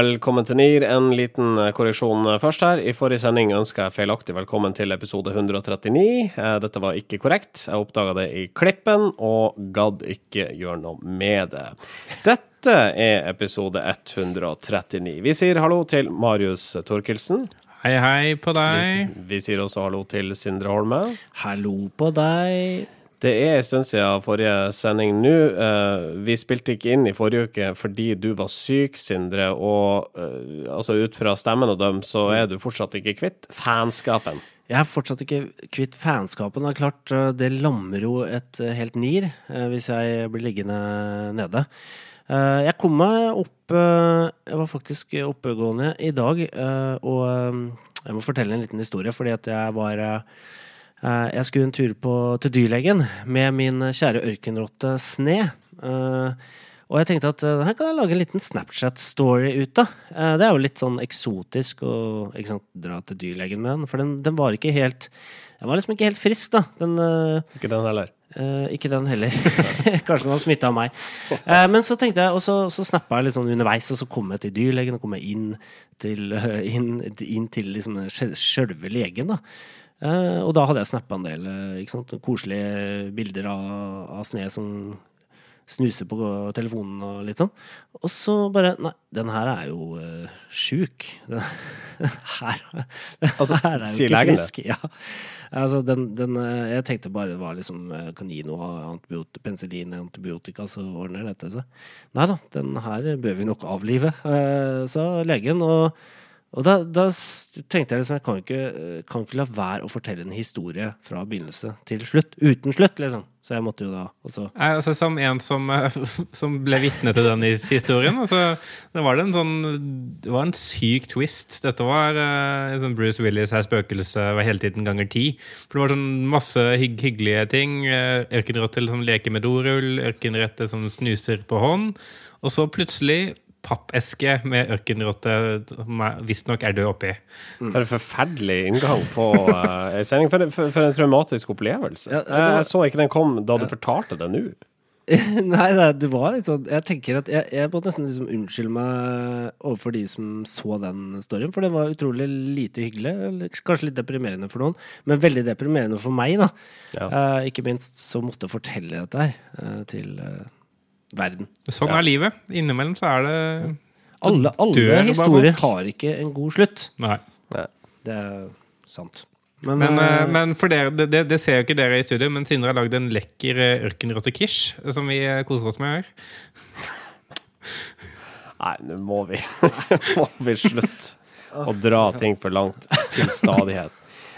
Velkommen til NIR. En liten eh, korreksjon eh, først her. I forrige sending ønska jeg feilaktig velkommen til episode 139. Eh, dette var ikke korrekt. Jeg oppdaga det i klippen, og gadd ikke gjøre noe med det. Dette er episode 139. Vi sier hallo til Marius Torkelsen. Hei, hei på deg. Vi, vi sier også hallo til Sindre Holme. Hallo på deg. Det er en stund siden forrige sending nå. Uh, vi spilte ikke inn i forrige uke fordi du var syk, Sindre. Og uh, altså ut fra stemmen å dømme, så er du fortsatt ikke kvitt fanskapen. Jeg er fortsatt ikke kvitt fanskapen. Det er klart, eh, det lammer jo et helt NIR hvis jeg blir liggende nede. Jeg kom meg opp Jeg var faktisk oppegående i dag, og jeg må fortelle en liten historie, fordi at jeg var Eh, jeg skulle en tur på, til dyrlegen med min kjære ørkenrotte Sne. Eh, og jeg tenkte at eh, her kan jeg lage en liten Snapchat-story ut av. Det er jo litt sånn eksotisk å sant, dra til dyrlegen med den, for den, den, var ikke helt Den var liksom ikke helt frisk, da. Den, ikke den heller? Uh, ikke den heller. Kanskje den har smitta av meg. Uh, men så tenkte jeg, og så, så snappa jeg litt sånn underveis, og så kom jeg til dyrlegen, og kom jeg inn til, inn, inn til liksom sjølve legen, da. Uh, og da hadde jeg snappa en del uh, koselige bilder av, av Sne som snuser på telefonen og litt sånn. Og så bare Nei, den her er jo uh, sjuk. Den her, altså, her er jo ikke frisk. Ja. Altså, den, den, jeg tenkte bare det var liksom kanino, gi antibiotika, penicillin, antibiotika, så ordner dette seg. Nei da, den her bør vi nok avlive, sa legen. og og da, da, tenkte jeg liksom jeg kan ikke, kan ikke la være å fortelle en historie fra begynnelse til slutt. Uten slutt, liksom. Så jeg måtte jo da også Nei, altså Som en som, eh, som ble vitne til den historien, altså, det var en sånn Det var en syk twist. Dette var uh, sånn Bruce Willis her spøkelse var hele tiden ganger ti. For det var sånn masse hygg, hyggelige ting. Uh, ørkenrotte som leker med dorull, ørkenrette som snuser på hånd. Og så plutselig pappeske med ørkenrotte visstnok er død oppi. Mm. For en forferdelig inngang på uh, sending. For, for, for, en traumatisk opplevelse. Ja, var... Jeg så ikke den kom da du ja. fortalte det nå. Nei, nei, det var litt sånn Jeg tenker at jeg, jeg måtte nesten liksom unnskylde meg overfor de som så den storyen, for det var utrolig lite hyggelig. Kanskje litt deprimerende for noen, men veldig deprimerende for meg, da. Ja. Uh, ikke minst så måtte jeg fortelle dette her uh, til uh, verden. Sånn er livet. Innimellom så er det Alle, alle historier har ikke en god slutt. Nei. Det er sant. Men, men, øh, men for dere, det, det, ser jo ikke dere i studio, men Sindre har lagd en lekker ørkenrotte-quiche som vi koser oss med her. Nei, nå må vi må vi slutte å dra ting for langt til stadighet.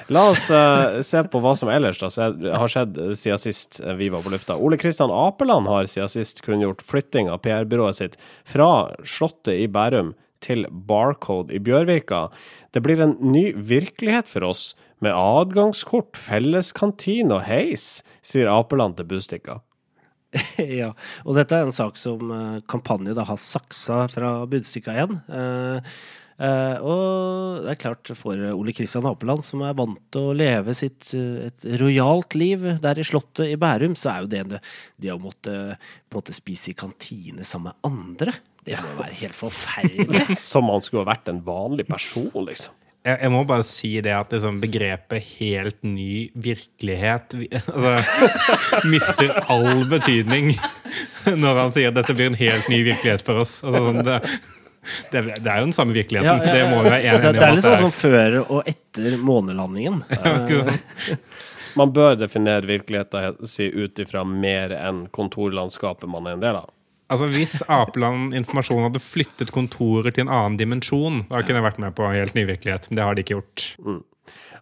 La oss uh, se på hva som ellers da, har skjedd siden sist vi var på lufta. Ole Kristian Apeland har siden sist kunngjort flytting av PR-byrået sitt fra Slottet i Bærum til Barcode i Bjørvika. Det blir en ny virkelighet for oss, med adgangskort, felles kantine og heis, sier Apeland til Bustikka. ja, og dette er en sak som kampanjen kampanje da har saksa fra Budstikka igjen. Uh, og det er klart, for Ole Kristian Apeland, som er vant til å leve sitt uh, et rojalt liv der i Slottet i Bærum, så er jo det det å måtte, måtte spise i kantine sammen med andre, det må være helt forferdelig. som han skulle ha vært en vanlig person, liksom. Jeg, jeg, må bare si det at liksom, begrepet 'helt ny virkelighet' altså, mister all betydning når han sier at dette blir en helt ny virkelighet for oss. Altså, sånn, det, det, det, er jo den samme virkeligheten. Ja, ja, ja. Det må vi være enige om. Det, er litt sånn som før og etter månelandingen. man bør definere virkeligheten si ut ifra mer enn kontorlandskapet man er en del av. Altså Hvis Apeland Informasjon hadde flyttet kontorer til en annen dimensjon, da kunne jeg vært med på helt ny virkelighet. Men det har de ikke gjort. Mm.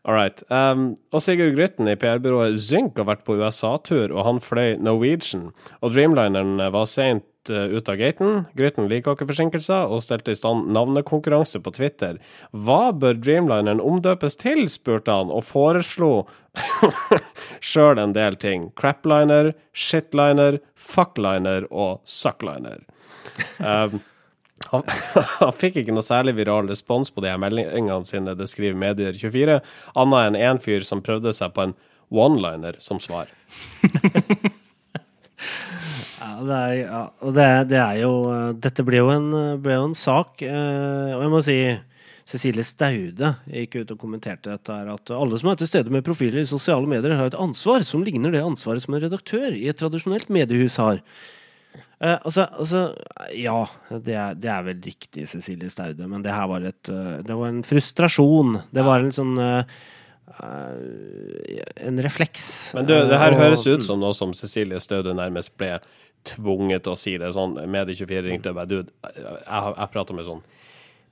All right. Um, og Sigurd Grytten i PR-byrået Zynk har vært på USA-tur, og han fløy Norwegian. Og Dreamlineren var sent Eh, ut av gaten. Grytten liker ikke forsinkelser, og stelte i stand navnekonkurranse på Twitter. Hva bør Dreamlineren omdøpes til, spurte han, og foreslo sjøl en del ting. Crapliner, shitliner, fuckliner og suckliner. Um, han, han, fikk ikke noe særlig viral respons på de her meldingene sine, det skriver Medier24, annet enn én fyr som prøvde seg på en one-liner som svar. det er, ja, og det, det er jo Dette ble jo en, ble jo en sak, eh, og jeg må si Cecilie Staude gikk ut og kommenterte dette her, at alle som er til stede med profiler i sosiale medier, har et ansvar som ligner det ansvaret som en redaktør i et tradisjonelt mediehus har. Eh, altså, altså, ja, det er, det er vel riktig, Cecilie Staude, men det her var et eh, Det var en frustrasjon. Det var en sånn eh, eh, En refleks. Men du, det her og- høres ut som noe som Cecilie Staude nærmest ble tvunget til å si det. Sånn, Medie24 ringte og bare Du, jeg, jeg prater med sånn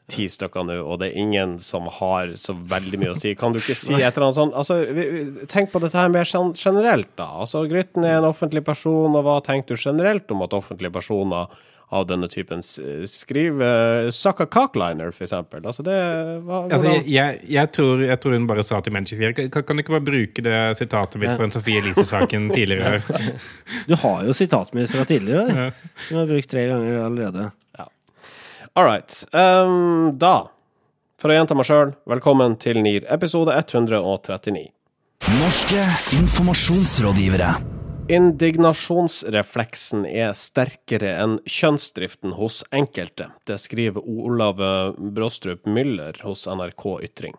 ti stykker nå, og det er ingen som har så veldig mye å si. Kan du ikke si et eller annet sånt? Altså, vi, vi, tenk på dette her mer generelt, da. Altså, Grytten er en offentlig person, og hva tenker du generelt om at offentlige personer av denne typen Skriv skriver Saka a cockliner, for eksempel? Altså, det hva, Altså, jeg, jeg, tror, jeg tror hun bare sa til Menn24 kan, kan du ikke bare bruke det sitatet mitt fra en Sofie Elise-saken tidligere? Du har jo sitatet mitt fra tidligere, som jeg har brukt tre ganger allerede. All right. Um, da, for å gjenta meg sjøl, velkommen til NIR, episode 139. Norske informasjonsrådgivere. Indignasjonsrefleksen er sterkere enn kjønnsdriften hos enkelte. Det skriver Olav Bråstrup Müller hos NRK Ytring.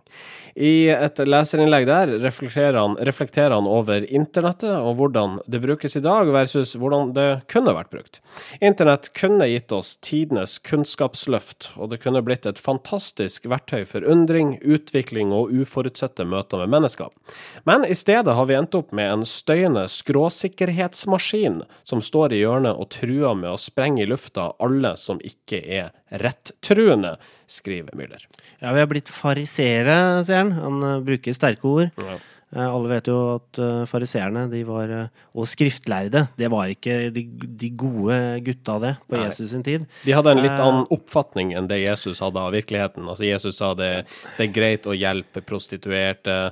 I et leserinnlegg der reflekterer han, reflekterer han over internettet og hvordan det brukes i dag versus hvordan det kunne vært brukt. Internett kunne gitt oss tidenes kunnskapsløft, og det kunne blitt et fantastisk verktøy for undring, utvikling og uforutsette møter med mennesker. Men i stedet har vi endt opp med en støyende skråsikkerhetsmaskin som står i hjørnet og truer med å sprenge i lufta alle som ikke er rettruende, skriver Müller. Ja, vi har blitt fariseere, sier han. Han eh, bruker sterke ord. Ja. Eh, alle vet jo at uh, fariseerne, de var eh, Og skriftlærde, det var ikke de, de gode gutta, det, på Nei. Jesus sin tid. De hadde en litt Eh. annen oppfatning enn det Jesus hadde av virkeligheten. Altså Jesus sa det, det er greit å hjelpe prostituerte.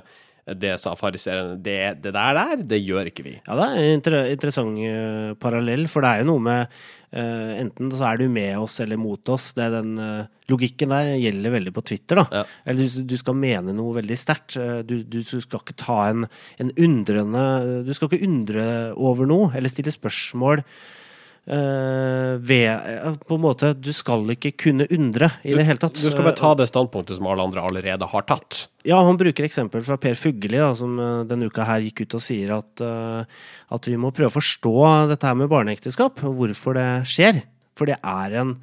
Det sa fariseerne. Det, det der der, det gjør ikke vi. Ja, det er en inter interessant uh, parallell, for det er jo noe med uh, Enten så er du med oss eller mot oss. Det er den uh, Logikken der gjelder veldig på Twitter. da Ja. Eller du, du skal mene noe veldig sterkt. Du, du, du skal ikke ta en, en undrende Du skal ikke undre over noe, eller stille spørsmål. Eh, ved eh, På en måte Du skal ikke kunne undre i det hele tatt. Du skal bare ta det standpunktet som alle andre allerede har tatt. Ja, han bruker eksempel fra Per Fugelli, da, som eh, denne uka her gikk ut og sier at, eh, at vi må prøve å forstå dette her med barneekteskap, og hvorfor det skjer. For det er en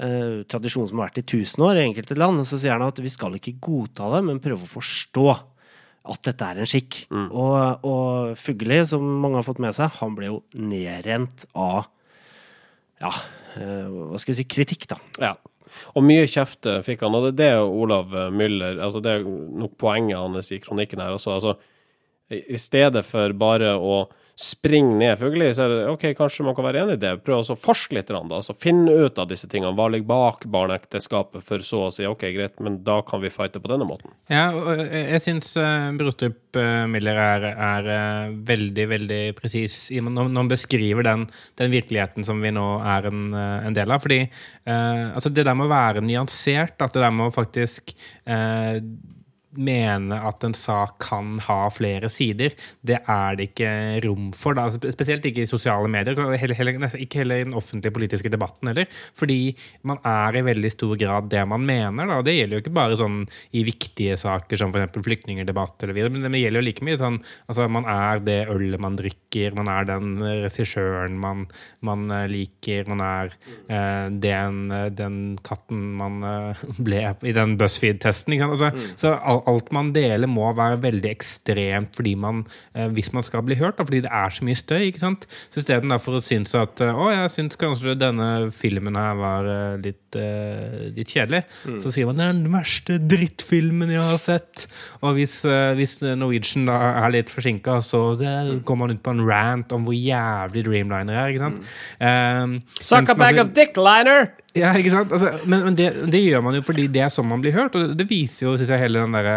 uh, tradisjon som har vært i tusen år i enkelte land. Og så sier han at vi skal ikke godta det, men prøve å forstå at dette er en skikk. Og, og Fugelli, som mange har fått med seg, han ble jo nedrent av ja, eh, hva skal jeg si, kritikk, da. Ja. Og mye kjeft eh, fikk han, og det er det Olav eh, Müller altså Det er nok poenget hans i kronikken her også. Altså, i stedet for bare å springe ned Fugelli, så er det OK, kanskje man kan være enig i det. Prøv å forske litt, da. Altså, finne ut av disse tingene. Hva ligger bak barneekteskapet, for så å si OK, greit, men da kan vi fighte på denne måten. Ja, og jeg jeg syns uh, Brostrup eh, Miller er, er eh, veldig, veldig presis når han beskriver den, den virkeligheten som vi nå er en, eh, en del av. Fordi eh, altså det der med å være nyansert, at det der med å faktisk eh, mene at en sak kan ha flere sider, det er det ikke rom for. Da. Spesielt ikke i sosiale medier, og heller, heller, ikke heller i den offentlige politiske debatten heller. Fordi man er i veldig stor grad det man mener. Da. Det gjelder jo ikke bare sånn i viktige saker som f.eks. flyktningdebatt eller videre, men det gjelder jo like mye sånn altså man er det ølet man drikker, man er den regissøren man, man eh, liker, man er eh, den, den katten man eh, ble i den BuzzFeed-testen. Altså, mm. Så alt man deler må være veldig ekstremt fordi man, eh, hvis man skal bli hørt, da, fordi det er så mye støy. ikke sant? Så istedenfor å synes at eh, å, jeg syns kanskje denne filmen her var eh, litt, litt kjedelig, så sier man det er den verste drittfilmen jeg har sett. Og hvis, hvis Norwegian da er litt forsinka, så det, går man ut på en rant om hvor jævlig Dreamliner er. ikke sant? Um, Suck a bag of dick, liner! ja, ikke sant? Altså, men men det, det gjør man jo fordi det er sånn man blir hørt. Og det viser jo synes jeg, hele den der,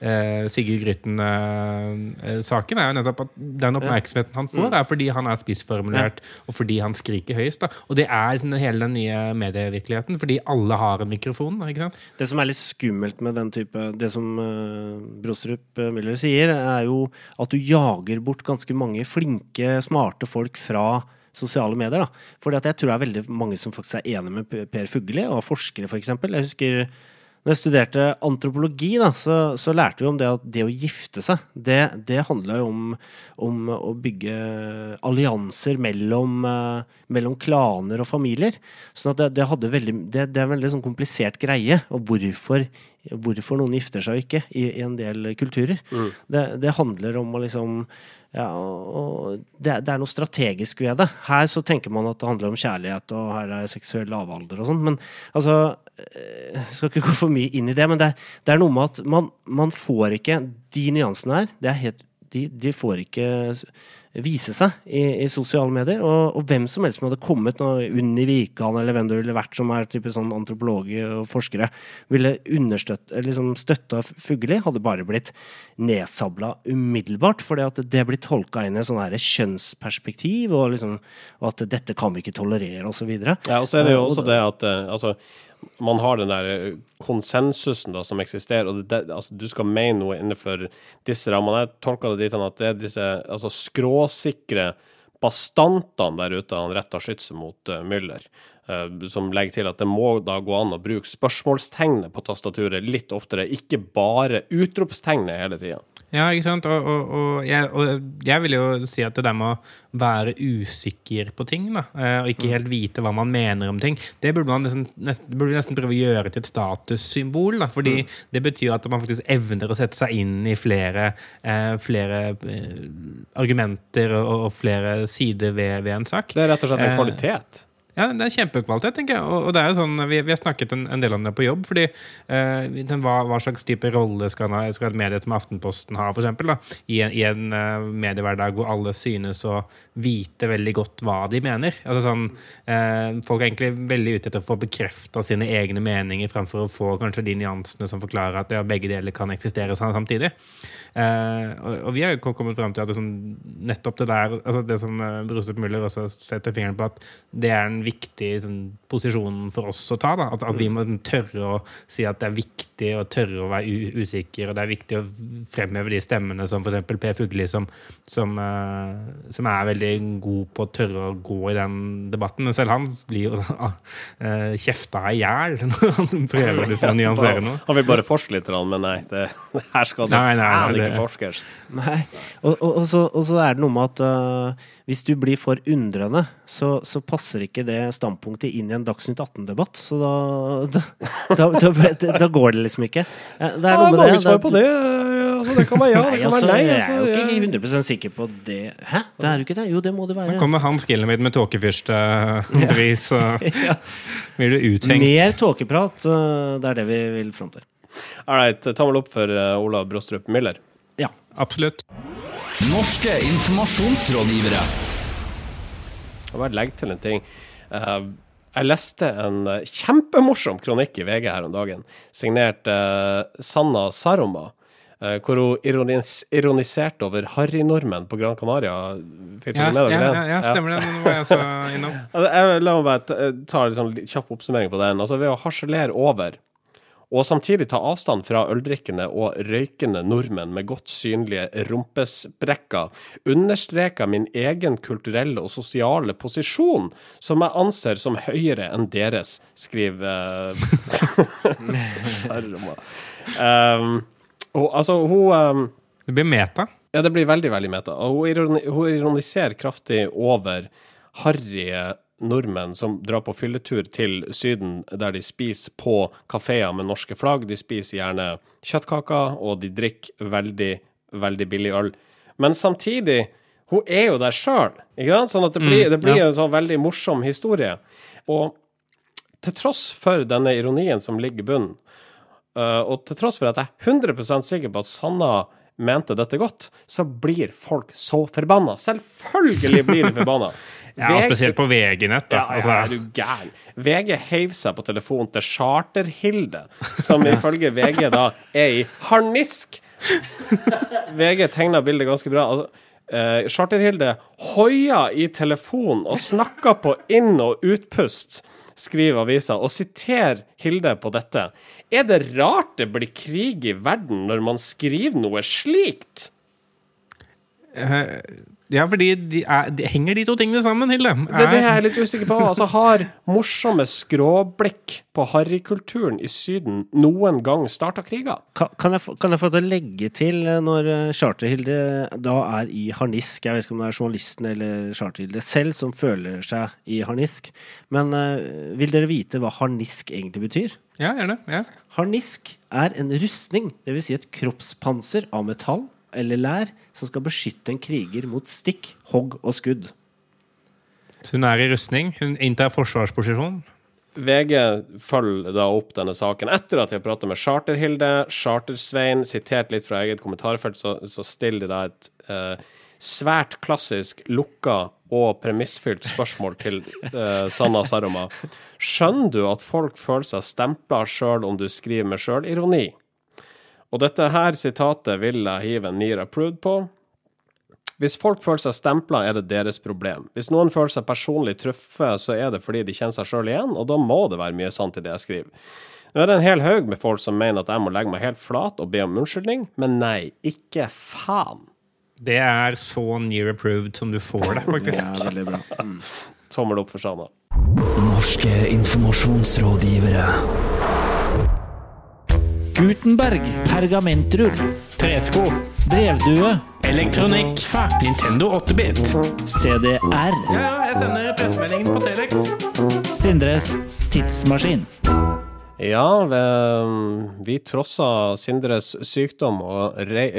eh, Sigurd Grytten-saken. er jo nettopp at Den oppmerksomheten han får, er fordi han er spissformulert, og fordi han skriker høyest. Da. Og det er liksom hele den nye medievirkeligheten, fordi alle har en mikrofon. ikke sant? Det som er litt skummelt med den type Det som eh, Brostrup eh, Müller sier, er jo at du jager bort ganske mange flinke, smarte folk fra sosiale medier. da. Fordi at jeg tror det er veldig mange som faktisk er enig med Per Fugelli, og forskere f.eks. Jeg husker når jeg studerte antropologi, da, så, så lærte vi om det at det å gifte seg, det, det handla jo om, om å bygge allianser mellom, eh, mellom klaner og familier. Sånn at det, det, hadde veldig, det, det er en veldig sånn komplisert greie. Og hvorfor, hvorfor noen gifter seg og ikke i, i en del kulturer. Det, det handler om å liksom ja, og det, det er noe strategisk ved det. Her så tenker man at det handler om kjærlighet, og her er seksuell lavalder og sånn. Men altså Jeg skal ikke gå for mye inn i det, men det, det er noe med at man, man får ikke De nyansene her, det er helt, de, de får ikke vise seg i, i sosiale medier. Og, og hvem som helst som hadde kommet Unni Wikan eller hvem det ville vært som er type sånn antropologer og forskere, ville liksom støtta Fugelli, hadde bare blitt nedsabla umiddelbart. For det blir tolka inn i et sånn kjønnsperspektiv, og, liksom, og at dette kan vi ikke tolerere, osv. Ja, og så er det jo også det- at eh, altså, man har den der eh, konsensusen da, som eksisterer, og det, altså, du skal mene noe innenfor disse rammene. Jeg tolker det dit hen at det er disse altså, skråsikre bastantene der ute han retter skytset mot uh, Müller, som legger til at det må da gå an å bruke spørsmålstegnet på tastaturet litt oftere, ikke bare utropstegnet hele tida. Ja, ikke sant? Og, og, og, jeg, og jeg vil jo si at det der med å være usikker på ting, da, eh, og ikke helt vite hva man mener om ting, det burde man nesten, nesten, burde nesten prøve å gjøre til et statussymbol. Da, fordi det betyr at man faktisk evner å sette seg inn i flere, eh, flere eh, argumenter og, flere sider ved, ved en sak. Det er rett og slett en Eh, kvalitet. Ja, det er kjempekvalitet, tenker jeg. Og, og det er jo sånn, vi, vi har snakket en, en del om det på jobb. fordi eh, den, hva, hva slags type rolle skal, skal et medie som Aftenposten ha, for eksempel, da, i en, i en uh, mediehverdag hvor alle synes å vite veldig godt hva de mener. Altså sånn, eh, Folk er egentlig veldig ute etter å få bekrefta sine egne meninger fremfor å få kanskje de nyansene som forklarer at ja, begge deler kan eksistere samtidig. Eh, og, og vi har jo kommet fram til at det, sånn, nettopp det der altså Det som uh, Brustad Müller også setter fingeren på, at det er en viktig sånn, posisjon for oss å ta. Da. At, at vi må tørre å si at det er viktig og tørre å være u usikker, og det er viktig å fremheve de stemmene som f.eks. Per Fugelli, som, som, uh, som er veldig god på å tørre å gå i den debatten. Men selv han blir jo uh, kjefta i hjel når han prøver liksom å nyansere noe. Han vil bare forske litt, men nei, det, her skal det faen ikke forskes. Nei. Og, og, og, så, og så er det noe med at øh, hvis du blir for undrende, så, så passer ikke det standpunktet inn i en Dagsnytt 18-debatt. Så da da, da, da, da går det liksom ikke. Eh, Det er noe med mange det. svar på det. Altså, det kan være ja, det kan altså, være nei. jeg Altså, er jo ikke 100% sikker på det. Hæ? Det er jo ikke det? Jo, det må det være. Da kommer Hans Gillemid med tåkefyrstepris, så blir du uthengt. Mer tåkeprat. Det er det vi vil fram til. All right, tommel opp for uh, Olav Brostrup Müller. Ja. Absolutt. Norske informasjonsrådgivere. Jeg bare legge til en ting. Eh, jeg leste en eh, kjempemorsom kronikk i VG her om dagen, signert eh, Sanna Saroma, eh, hvor hun ironis ironiserte over harrynormen på Gran Canaria. Fikk Ja, ja, ja, den? ja, stemmer det. Nå var jeg så innom. Altså, la meg bare ta- ta en sånn kjapp oppsummering på den. Altså, ved å harselere over og samtidig ta avstand fra øldrikkende og røykende nordmenn med godt synlige rumpesprekker, understreker min egen kulturelle og sosiale posisjon, som jeg anser som høyere enn deres, skriver Sarma. Um, og, altså, hun um, Det blir meta. ja, det blir veldig, veldig meta. Og hun, ironi hun ironiserer kraftig over harry nordmenn som drar på fylletur til Syden, der de spiser på kafeer med norske flagg. De spiser gjerne kjøttkaker, og de drikker veldig, veldig billig øl. Men samtidig, hun er jo der sjøl? Sånn at det blir, det blir en sånn veldig morsom historie. Og til tross for denne ironien som ligger i bunnen, Uh, og til tross for at jeg er 100 sikker på at Sanna mente dette godt, så blir folk så forbanna. Selvfølgelig blir de forbanna. Ja, spesielt på VG-nett. da. Ja, ja, Altså, er du gæren? VG heiv seg på telefonen til Charterhilde, som ifølge VG da er i harnisk. VG tegna bildet ganske bra. Altså, eh, Charterhilde hoia i telefonen og snakka på inn- og utpust, skriver avisa, og siterer Hilde på dette. Er det rart det blir krig i verden når man skriver noe slikt? eh, Ja, fordi de er, de, henger de to tingene sammen, Hilde? Det er det jeg er litt usikker på. Altså, har morsomme skråblikk på harrykulturen i Syden noen gang starta kriger? Kan, kan, jeg, få- kan jeg få til å legge til eh, når Charter-Hilde da er i harnisk Jeg vet ikke om det er journalisten eller Charterhilde selv som føler seg i harnisk. Men uh, vil dere vite hva harnisk egentlig betyr? Ja, gjerne. Ja. Harnisk er en rustning, dvs. Si et kroppspanser av metall eller lær som skal beskytte en kriger mot stikk, hogg og skudd. Så hun er i rustning. Hun inntar forsvarsposisjon. VG følger da opp denne saken etter at de har pratet med Charterhilde. Chartersvein, sitert litt fra eget kommentarfelt, så, så stiller de da et eh, svært klassisk lukka og premissfylt spørsmål til eh, Sanna Saroma. Skjønner du at folk føler seg stempla sjøl om du skriver med sjølironi? Og dette her sitatet vil jeg hive en NIR approved på. Hvis folk føler seg stempla, er det deres problem. Hvis noen føler seg personlig truffet, så er det fordi de kjenner seg sjøl igjen, og da må det være mye sant i det jeg skriver. Nå er det en hel haug med folk som mener at jeg må legge meg helt flat og be om unnskyldning, men nei, ikke faen. Det er så near approved som du får det, faktisk. Ja, veldig bra. Mm. Tommel opp for Sana. Norske informasjonsrådgivere. Gutenberg, pergamentrull, Tresko. brevdue, Elektronikk. fax, Nintendo 8-bit. CDR, Ja, jeg sender pressemeldingen på Telex. Sindres tidsmaskin. Ja, vi, vi trossa Sindres sykdom og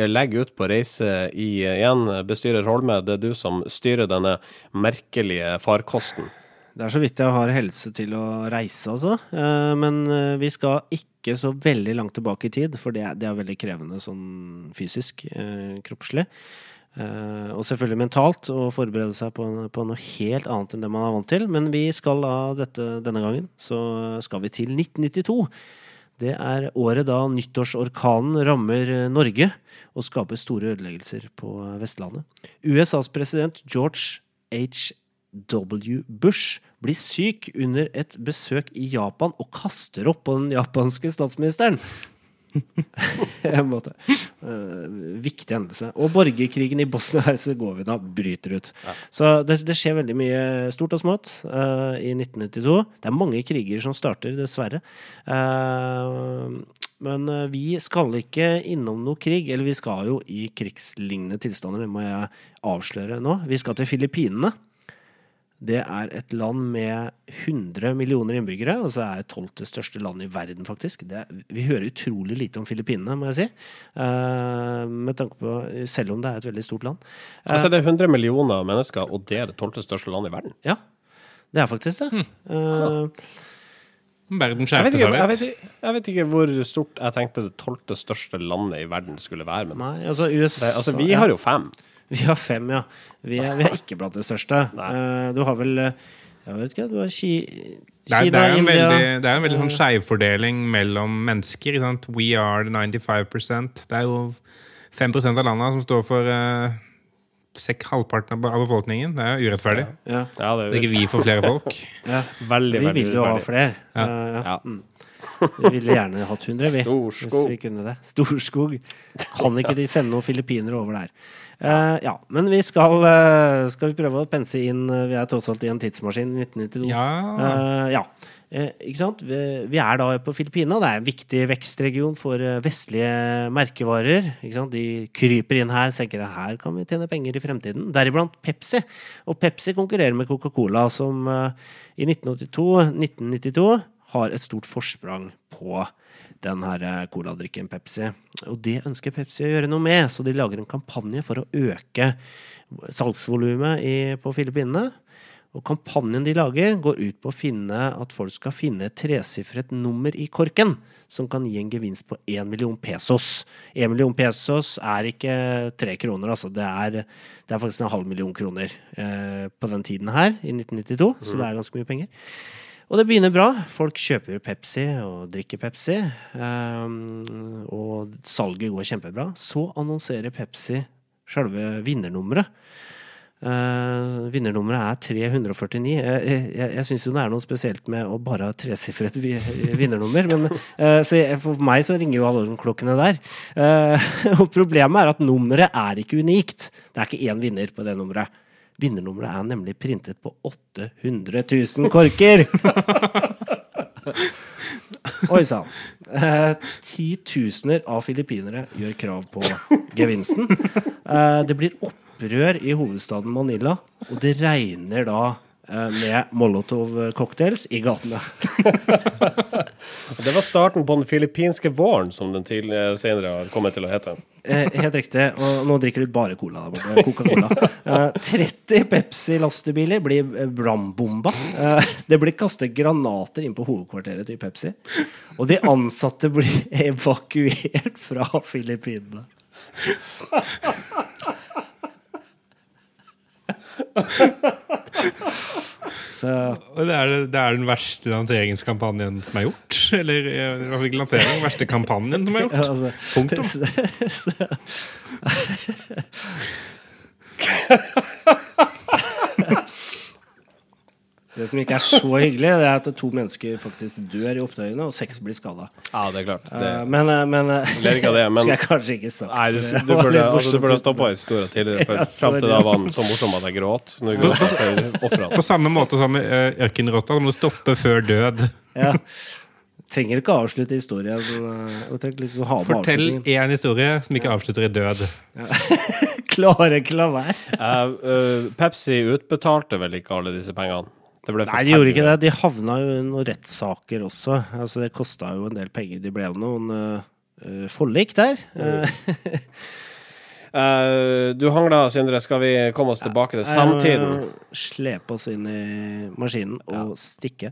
legger ut på reise i igjen. Bestyrer Holme, det er du som styrer denne merkelige farkosten. Det er så vidt jeg har helse til å reise, altså. Eh, Men eh, vi skal ikke så veldig langt tilbake i tid, for det er, det er veldig krevende sånn fysisk, eh, kroppslig. Og selvfølgelig mentalt, å forberede seg på, på noe helt annet enn det man er vant til. Men vi skal da dette, denne gangen, så skal vi til 1992. Det er året da nyttårsorkanen rammer Norge og skaper store ødeleggelser på Vestlandet. USAs president George H. W. Bush blir syk under et besøk i Japan og kaster opp på den japanske statsministeren. En måte. Eh, viktig hendelse. Og borgerkrigen i Bosnia-Hercegovina bryter ut. Så det, det skjer veldig mye stort og smått uh, i 1992. Det er mange kriger som starter, dessverre. Uh, men vi skal ikke innom noe krig. Eller vi skal jo i krigslignende tilstander, det må jeg avsløre nå. Vi skal til Filippinene. Det er et land med 100 millioner innbyggere, og så er det tolvte største land i verden, faktisk. Det er, vi hører utrolig lite om Filippinene, må jeg si. Uh, med tanke på, selv om det er et veldig stort land. Uh, Altså, det er 100 millioner mennesker, og det er det tolvte største landet i verden. ja, det er faktisk det. Eh, Verden Jeg skjerper seg litt. jeg vet ikke hvor stort jeg tenkte det tolvte største landet i verden skulle være. Men nei, altså USA det, altså, vi har jo fem. Vi har fem, ja. Vi er, vi er ikke blant de største. Eh, du har vel eh, Jeg vet ikke, du har Ki Det er, det er en India veldig, det er en veldig sånn skjevfordeling mellom mennesker. Ikke sant? We are the 95 Det er jo 5% av landene som står for uh, halvparten av befolkningen. Det er jo urettferdig. Ja, Ja, det Det er er ikke vi for flere folk. ja. veldig, Vi vil jo ha flere. Ja. Eh, Ja. mm. Vi ville gjerne hatt 100, vi. Storskog. Hvis vi kunne det. Storskog. Kan ikke de sende noen filippinere over der? Eh, ja, men vi skal, uh, skal vi prøve å pense inn uh, Vi er tross alt i en tidsmaskin i 1992. Ja. Ja. Ikke sant? Vi, vi er da på Filippinene. Det er en viktig vekstregion for vestlige merkevarer. Ikke sant? De kryper inn her, tenker at her kan vi tjene penger i fremtiden. Deriblant Pepsi. Og Pepsi konkurrerer med Coca-Cola, som i 1982-1992 har et stort forsprang på den her eh, coladrikken Pepsi. Og det ønsker Pepsi å gjøre noe med, så de lager en kampanje for å øke salgsvolumet på Filippinene. Og kampanjen de lager, går ut på å finne at folk skal finne et tresifret nummer i korken som kan gi en gevinst på 1 million pesos. 1 million pesos er ikke tre kroner, altså. Det er, det er faktisk en halv million kroner eh, på den tiden her, i 1992, så det er ganske mye penger. Og det begynner bra. Folk kjøper Pepsi og drikker Pepsi. ehm, og salget går kjempebra. Så annonserer Pepsi selve vinnernummeret. Uh, vinnernummeret er 349. Jeg, jeg, jeg, jeg syns jo det er noe spesielt med å bare ha tresifret vi, vinnernummer. Men, uh, så jeg, for meg så ringer jo alarmklokkene der. Uh, og problemet er at nummeret er ikke unikt. Det er ikke én vinner på det nummeret. Vinnernummeret er nemlig printet på 800 000 korker! Oi sann. Eh, Titusener av filippinere gjør krav på gevinsten. Eh, det blir opprør i hovedstaden Manila, og det regner da med Molotov-cocktails i gatene. Det var starten på den filippinske våren, som den til, eh, senere har kommet til å hete. Eh, helt riktig. Og nå drikker du bare cola. Coca-Cola. Eh, 30 Pepsi-lastebiler blir brambomba brannbomba. Eh, det blir kastet granater inn på hovedkvarteret til Pepsi. Og de ansatte blir evakuert fra Filippinene. Så det er, det er den verste lanseringskampanjen som er gjort. Eller i hvert fall ikke lansering, den verste kampanjen som er gjort. altså, Punktum. Det som ikke er så hyggelig, det er at to mennesker faktisk dør i opptøyene, og seks blir skada. Ja, det er klart. Det, Men, eh, men eh, ler ikke av det, men Skal jeg kanskje ikke sagt Nei, du, det. du burde, altså, du burde stoppa historien tidligere, for Ja, fram til da var den så morsom at jeg gråt. Når jeg gråt. På samme måte som med ørkenrotta. du må stoppe før død. Ja. Trenger ikke avslutte historien. eh, liksom ha med Fortell én historie som ikke avslutter i død. Klarer ikke la være. uh, uh, Pepsi utbetalte vel ikke alle disse pengene? Det ble Nei, de gjorde ikke det. De havna jo i noen rettssaker også. Altså, det kosta jo en del penger. De ble jo noen uh, forlik der. Eh, uh, du hangla, Sindre. Skal vi komme oss tilbake til samtiden? Slepe oss inn i maskinen og stikke.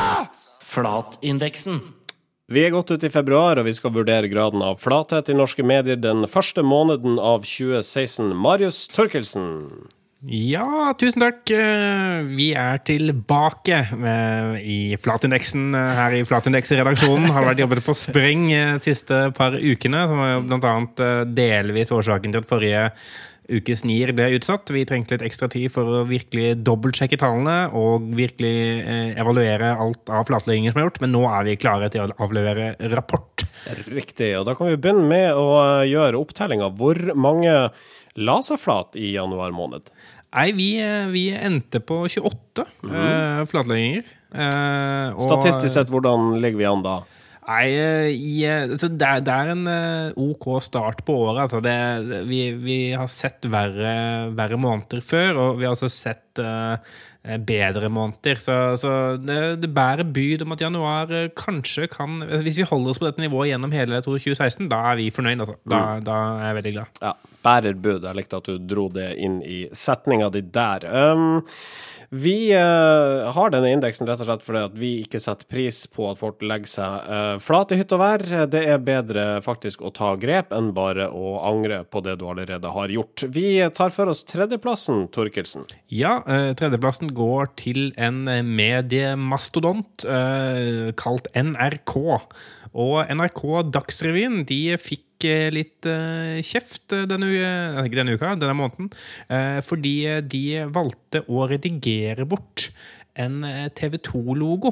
Flatindeksen. Vi er godt ute i februar, og vi skal vurdere graden av flathet i norske medier den første måneden av 2016. Marius Torkelsen. Ja, tusen takk. Eh, Vi er tilbake eh, i Flatindeksen eh, her i Flatindeks-redaksjonen. Har vært jobbet på spreng de siste par ukene, som var bl.a. delvis årsaken til at forrige ukes nier ble utsatt. Vi trengte litt ekstra tid for å virkelig dobbeltsjekke tallene og virkelig eh, evaluere alt av flatlegginger som er gjort, men nå er vi klare til å avlevere rapport. Riktig. Og da kan vi begynne med å eh, gjøre opptellinga. Hvor mange la seg flat i januar måned? Nei, vi, eh, vi endte på 28 eh, flatlegginger. Eh, Statistisk sett, hvordan ligger vi an da? Nei, eh, i, eh, altså, det, er, det er en eh, OK start på året. Altså. Det, vi, vi har sett verre, verre måneder før, og vi har også sett eh, bedre måneder. Så, så det, det bærer byd om at januar kanskje kan Hvis vi holder oss på dette nivået gjennom hele 2016, da er vi fornøyd. Altså. Da, da er jeg veldig glad. Ja, bærer bud. Jeg likte at du dro det inn i setninga di der. Um, vi uh, har denne indeksen rett og slett fordi at vi ikke setter pris på at folk legger seg uh, flate i hytt og vær. Det er bedre faktisk å ta grep enn bare å angre på det du allerede har gjort. Vi tar for oss tredjeplassen, Torkelsen. Ja, uh, tredjeplassen går til en mediemastodont kalt NRK. Og NRK Dagsrevyen de fikk eh, litt eh, kjeft denne, eh, denne uka, denne måneden, fordi de valgte å redigere bort en TV 2-logo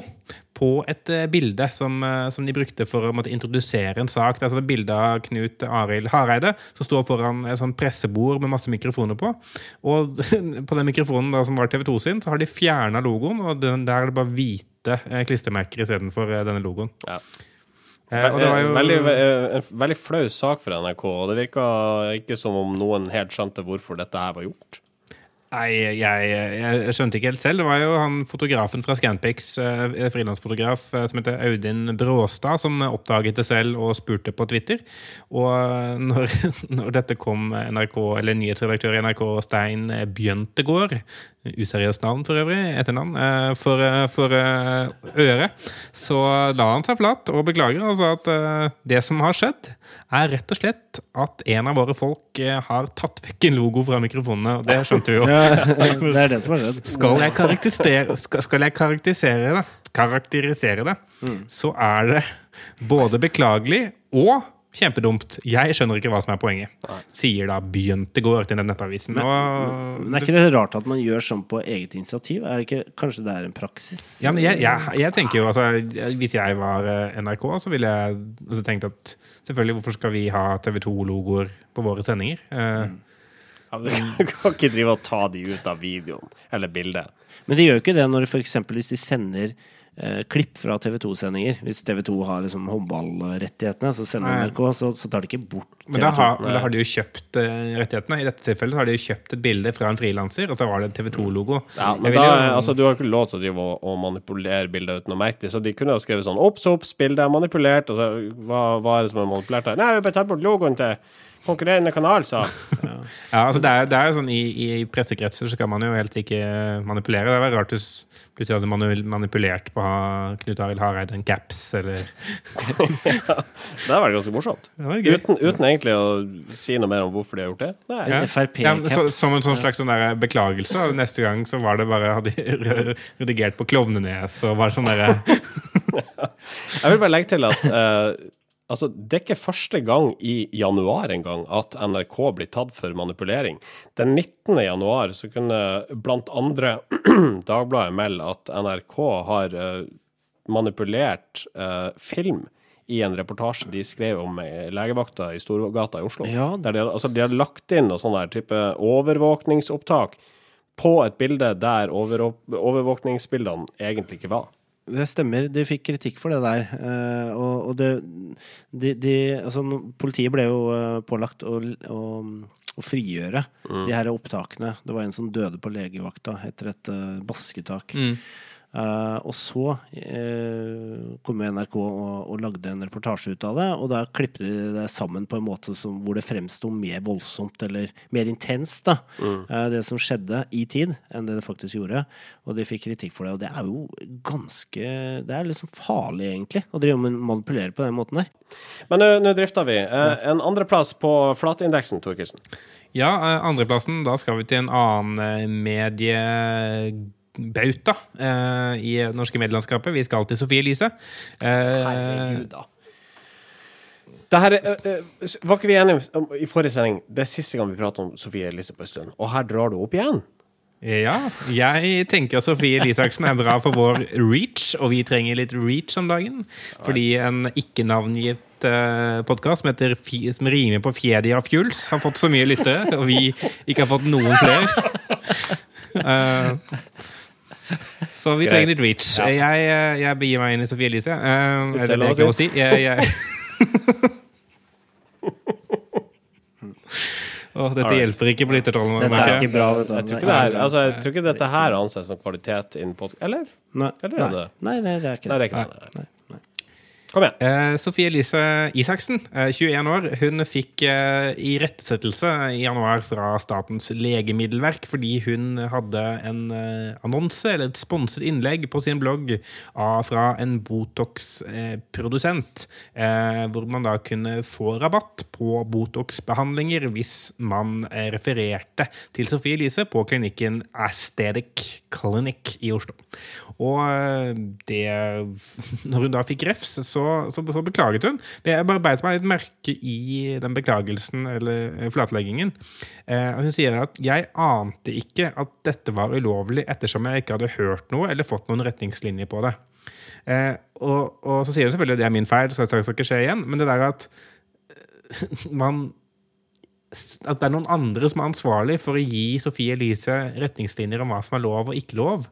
på et bilde som, som de brukte for å måtte introdusere en sak. Det er altså et bilde av Knut Arild Hareide som står foran et sånt pressebord med masse mikrofoner på. Og på den mikrofonen da, som var TV 2 sin, så har de fjerna logoen, og den, der er det bare hvite klistremerker istedenfor denne logoen. Ja. Eh, og det var jo veldig, eh, en veldig flau sak for NRK, og det virka ikke som om noen helt skjønte hvorfor dette her var gjort. Nei, jeg, jeg, skjønte ikke helt selv. Det var jo han fotografen fra Scanpix, eh, frilansfotograf, eh, som heter Audin Bråstad, som oppdaget det selv og spurte på Twitter. Og eh, når, når dette kom NRK, eller nyhetsredaktør i NRK, Stein Bjøntegård, useriøst navn for øvrig, etternavn, for, for øret, så la han seg flatt og beklager og sa at det som har skjedd, er rett og slett at en av våre folk har tatt vekk en logo fra mikrofonene, det skjønte vi jo. det er det som har skjedd. Skal jeg karakterisere, skal, skal jeg karakterisere det, karakterisere det så er det både beklagelig og kjempedumt. Jeg skjønner ikke hva som er poenget, sier da Bjøntegård til den nettavisen. Og, Men er ikke det rart at man gjør sånn på eget initiativ? Er det ikke, kanskje det er en praksis? ja, men jeg, jeg, jeg tenker jo altså, Hvis jeg var eh, NRK, så ville jeg altså, tenkt at selvfølgelig, hvorfor skal vi ha TV 2-logoer på våre sendinger? Eh, Ja, men Du kan ikke drive og ta de ut av videoen eller bildet. Men de gjør jo ikke det når for eksempel hvis de sender eh, klipp fra TV 2-sendinger. Hvis TV 2 har liksom håndballrettighetene, så sender Nei. NRK, så, så tar de ikke bort TV 2. Men da har, da har de jo kjøpt eh, rettighetene. I dette tilfellet så har de jo kjøpt et bilde fra en frilanser, og så var det en TV 2-logo. Ja, men da, altså, du har ikke lov til å drive og, og manipulere bilder uten å merke det, så de kunne jo skrevet sånn Ops, ops, bildet er manipulert. Og så, hva, hva er det som er manipulert her? Nei, vi bare tar bort logoen til konkurrerende kanal, sa Ja, altså det er, det er jo sånn I, i pressekretser så kan man jo helt ikke manipulere. Det er rart hvis plutselig hadde man manipulert på å ha Knut Arild Hareide en caps, eller ja, Det hadde vært ganske morsomt. Var. Uten, uten egentlig å si noe mer om hvorfor de har gjort det. Nei. ja. Ja, så, som en sånn slags sånn der beklagelse. Neste gang så var det bare hadde de redigert på Klovnenes og var sånn derre Jeg vil bare legge til at eh, altså, det er ikke første gang i januar engang at NRK blir tatt for manipulering. Den 19. januar så kunne blant andre Dagbladet melde at NRK har eh, manipulert eh, film i en reportasje de skrev om eh, legevakta i Storgata i Oslo. Ja. Der de, altså, de har lagt inn noe sånn der type overvåkningsopptak på et bilde der over, overvåkningsbildene egentlig ikke var. Det stemmer. De fikk kritikk for det der. eh, og, og det de, de, altså, Politiet ble jo eh, pålagt å, å, å frigjøre de her opptakene. Det var en som døde på legevakta etter et basketak. basketak. Eh, og så uh, kom NRK og, og lagde en reportasje ut av det, og da klippet de det sammen på en måte som, hvor det fremsto mer voldsomt, eller mer intenst, da, Uh, det som skjedde i tid, enn det det faktisk gjorde. Og de fikk kritikk for det, og det er jo ganske Det er liksom farlig, egentlig, å drive med manipulere på den måten der. Men nå- drifter vi. Eh, en andreplass på flatindeksen, Thorkildsen? Ja, eh, andreplassen. Da skal vi til en annen eh, mediebauta eh, i det norske medielandskapet. Vi skal til Sofie Elise. Eh, Herregud, da. Det her er, eh, eh, var ikke vi enige om i forrige sending? Det er siste gang vi prater om Sofie Elise på en stund. Og her drar du opp igjen. ja, jeg tenker Sofie Elisaksen er bra for vår reach, og vi trenger litt reach om dagen. Fordi en ikke-navngitt uh, podkast som, heter som rimer på Fjedia Fjuls, har fått så mye lyttere, og vi ikke har fått noen flere. Eh, så vi trenger litt reach. Jeg, eh, jeg begir meg inn i Sofie Elise. Uh, er det det det lov å jeg kan si? Jeg, jeg... Oh, dette hjelper ikke på lyttertallene. Er jeg. Jeg altså, jeg tror ikke dette her anses som kvalitet innen podkast... Eller? Nei, Eller er nei, det? nei, nei, det er ikke Nei, det. det er ikke det. Kom igjen. Eh, Sofie Elise Isaksen, eh, 21 år, hun fikk eh, irettesettelse i januar fra Statens legemiddelverk fordi hun hadde en eh, annonse eller et sponset innlegg på sin blogg av, fra en Botox-produsent, eh, hvor man da kunne få rabatt på Botox-behandlinger hvis man eh, refererte til Sofie Elise på klinikken Aesthetic Clinic i Oslo. Og eh, det Når hun da fikk refs, så, så, så beklaget hun. Det Jeg bare beit meg litt merke i den beklagelsen, eller eh, flatleggingen. Eh, hun sier at 'jeg ante ikke at dette var ulovlig ettersom jeg ikke hadde hørt noe eller fått noen retningslinjer på det'. Eh, og, og så sier hun selvfølgelig at det er min feil, så det skal ikke skje igjen. Men det der at man at det er noen andre som er ansvarlig for å gi Sofie Elise retningslinjer om hva som er lov og ikke lov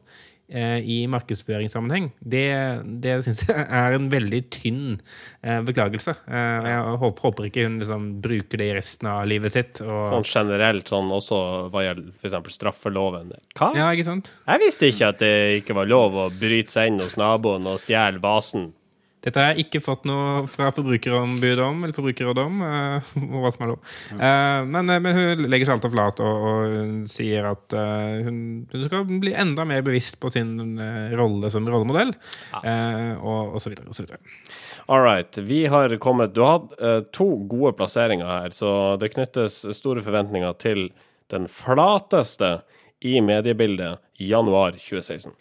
i markedsføringssammenheng, det, det syns jeg er en veldig tynn eh, beklagelse. Eh, jeg håper, håper ikke hun liksom bruker det i resten av livet sitt. Og, Sånn generelt, sånn også hva gjelder f.eks. straffeloven. Hva? ja, ikke sant? Jeg visste ikke at det ikke var lov å bryte seg inn hos naboen og stjele vasen. Dette har jeg ikke fått noe fra Forbrukerombudet om, eller Forbrukerrådet om, eh, hva som er lov. Eh, men, eh, men hun legger seg alltid flat og, og hun sier at hun, hun skal bli enda mer bevisst på sin rolle som rollemodell, ja. og, og så videre, og så videre. All right. Vi har kommet Du har hatt to gode plasseringer her, så det knyttes store forventninger til den flateste i mediebildet i januar 2016.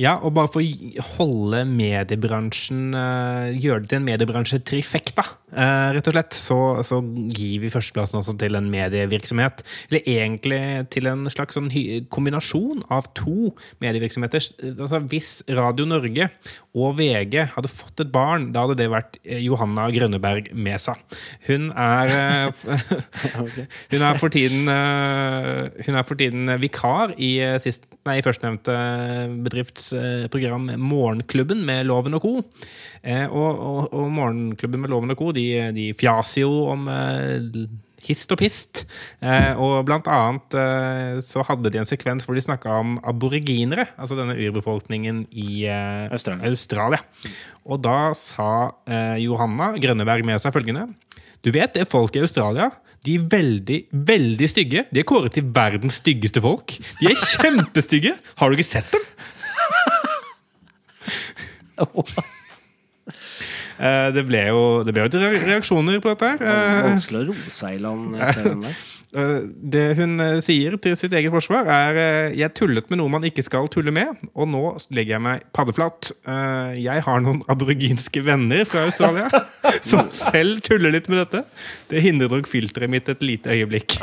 Ja, og bare for å holde mediebransjen eh, Gjøre det til en mediebransjetrifekta, uh, rett og slett, så, så gir vi førsteplassen også til en medievirksomhet. Eller egentlig til en slags sånn kombinasjon av to medievirksomheter. Altså, hvis Radio Norge og VG hadde fått et barn, da hadde det vært eh, Johanna Grønneberg Mesa. Hun er eh, Hun er for tiden eh, Hun er for tiden vikar i, sist, nei, i førstnevnte bedriftsprogram Morgenklubben med Loven og co. Og, og, og Morgenklubben med Loven og co. De, de fjaser jo om hist og pist. Eh, og blant annet eh, så hadde de en sekvens hvor de snakka om aboriginere, altså denne urbefolkningen i eh, Australia. Australia. Og da sa eh, Johanna Grønneberg med seg følgende Du vet det folk i Australia? De er veldig, veldig stygge. De er kåret til verdens styggeste folk. De er kjempestygge! Har du ikke sett dem? Eh, det ble jo det ble jo reaksjoner på dette. her. Eh, Vanskelig å roe seg i land etter den der. Eh, Det hun sier til sitt eget forsvar, er Jeg tullet med noe man ikke skal tulle med, og nå legger jeg meg paddeflat. Jeg har noen aboriginske venner fra Australia som selv tuller litt med dette. Det hindrer nok filteret mitt et lite øyeblikk.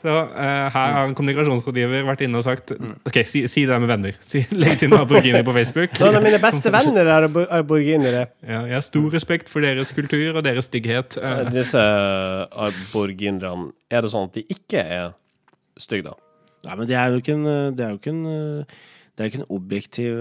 Så uh, her har en kommunikasjonsrådgiver vært inne og sagt Ok, si, si det med venner. Si, legg til noen aboriginer på Facebook. Noen av mine beste venner er aborginere. Ja, jeg har stor respekt for deres kultur og deres stygghet. Uh. Disse aborginerne, er det sånn at de ikke er stygge, da? Nei, men det er jo ikke en, det er jo ikke en det er ikke en objektiv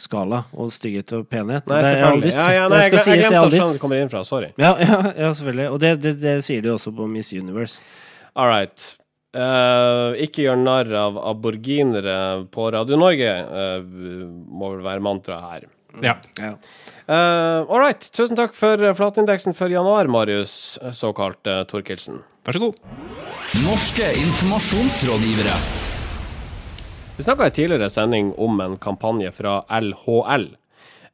skala og stygghet og penhet. Nei, det er selvfølgelig. Ja, ja, nei, jeg, skal jeg, sies, jeg glemte å skjønne hvor det kommer inn fra. Sorry. Ja, ja, ja, selvfølgelig. Og det, det, det sier de også på Miss Universe. All right. Uh, ikke gjør narr av aborginere på Radio Norge, uh, må vel være mantraet her. ja. Ja. Uh, all right. Tusen takk for flatindeksen for januar, Marius, såkalt uh, Torkelsen. Vær så god. Norske informasjonsrådgivere. Vi snakka i tidligere sending om en kampanje fra LHL,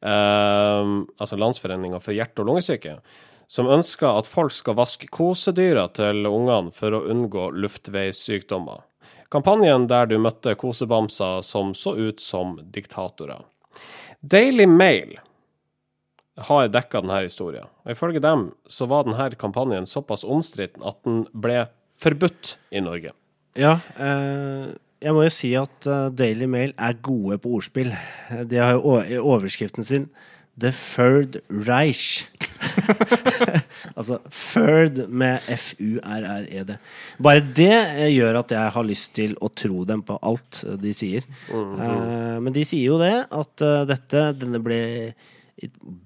uh, altså Landsforeninga for hjerte- og lungesyke, som ønsker at folk skal vaske kosedyra til ungene for å unngå luftveissykdommer. Kampanjen der du møtte kosebamser som så ut som diktatorer. Daily Mail har dekka denne historien. Og Ifølge dem så var denne kampanjen såpass omstridt at den ble forbudt i Norge. Ja, eh, jeg må jo si at eh, Daily Mail er gode på ordspill. De har jo overskriften sin The Third Reich. altså Furd med F-U-R-R-E-D. Bare det eh, gjør at jeg har lyst til å tro dem på alt eh, de sier. Eh, men de sier jo det, at uh, dette Denne ble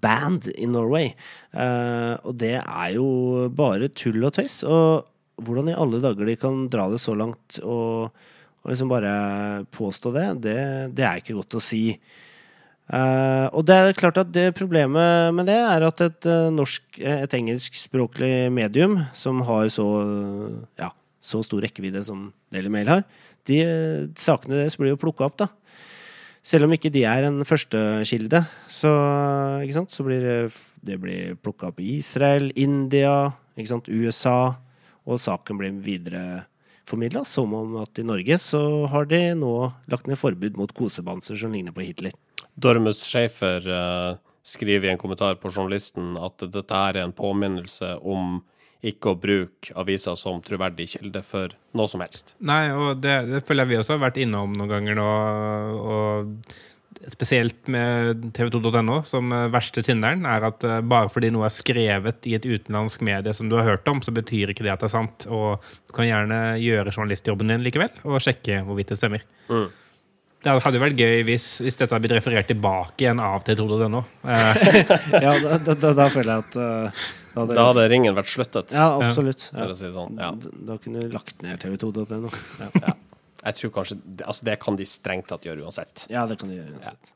banned i Norway. Uh, og det er jo bare tull og tøys. Og hvordan i alle dager de kan dra det så langt og, og liksom bare påstå det, det, det er ikke godt å si. Eh, og det er klart at det problemet med det er at et uh, norsk, et engelskspråklig medium som har så, ja, så stor rekkevidde som Daily Mail har, de uh, sakene deres blir jo plukka opp, da. Selv om ikke de er en førstekilde, så, så blir det, det plukka opp i Israel, India, USA, og saken blir videreformidla som om at i Norge så har de nå lagt ned forbud mot kosebamser som ligner på Hitler. Dormus Schaefer eh, skriver i en kommentar på journalisten at dette er en påminnelse om ikke å bruke aviser som troverdig kilde for noe som helst. Nei, og det, det føler jeg vi også har vært innom noen ganger nå. Og spesielt med tv2.no som eh, verste synderen, er at eh, bare fordi noe er skrevet i et utenlandsk medie som du har hørt om, så betyr ikke det at det er sant. Og du kan gjerne gjøre journalistjobben din likevel, og sjekke hvorvidt det stemmer. Det hadde jo vært gøy hvis, hvis dette hadde blitt referert tilbake igjen av tv2.no. Eh, Ja, da, da, da, føler jeg at uh, da hadde, Da hadde ringen vært sluttet, Ja, absolutt. Ja. si sånn. Ja. Da, da kunne du lagt ned tv2.no. Ja. Ja. Jeg tror kanskje Altså, det kan de strengt tatt gjøre uansett. ja, det kan de gjøre. uansett.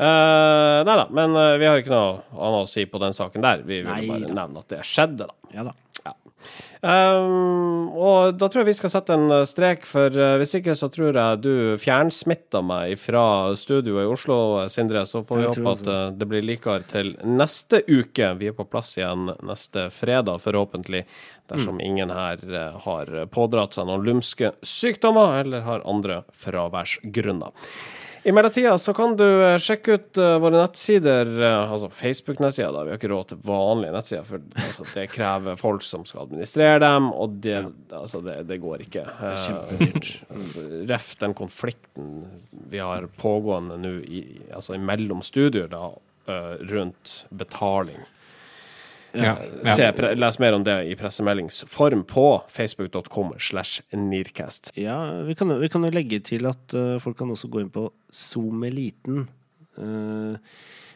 Uh, nei da, men uh, vi har ikke noe annet å si på den saken der. Vi ville bare nevne at det skjedde, da. Ja da. Ja. Um, og da tror jeg vi skal sette en eh, strek, for eh, hvis ikke så tror jeg du fjernsmitta meg fra studioet i Oslo, Sindre. Så får vi Jeg håpe at eh, det blir likere til neste uke. Vi er på plass igjen neste fredag, forhåpentlig. Dersom Mm. ingen her eh, har pådratt seg noen lumske sykdommer eller har andre fraværsgrunner. I mellomtida så kan du eh, sjekke ut eh, våre nettsider, eh, altså Facebook-nettsider. da, Vi har ikke råd til vanlige nettsider, for altså, det krever folk som skal administrere dem, og det, altså, det, det går ikke. Eh, altså, Ref den konflikten vi har pågående nå i, altså, mellom studier da, rundt betaling. Ja, ja. Se, les mer om det i pressemeldingsform på facebook.com slash nearcast. Ja, vi kan, vi kan jo legge til at uh, folk kan også gå inn på Zoomeliten. Uh,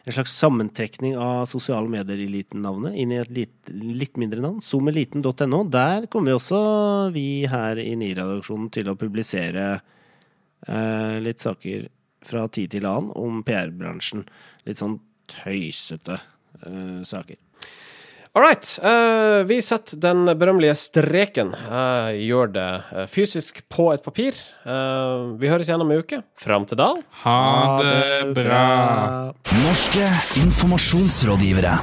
en slags sammentrekning av sosiale medier-eliten-navnet inn i et litt, litt mindre navn. Zoomeliten.no. Der kommer vi også, vi her i NIR-redaksjonen, til å publisere uh, litt saker fra tid til annen om PR-bransjen. Litt sånn tøysete eh, saker. All right. Uh, vi setter den berømmelige streken. Uh, gjør det eh, fysisk på et papir. Uh, vi høres igjen om en uke. Fram til da. Ha det bra. Norske informasjonsrådgivere.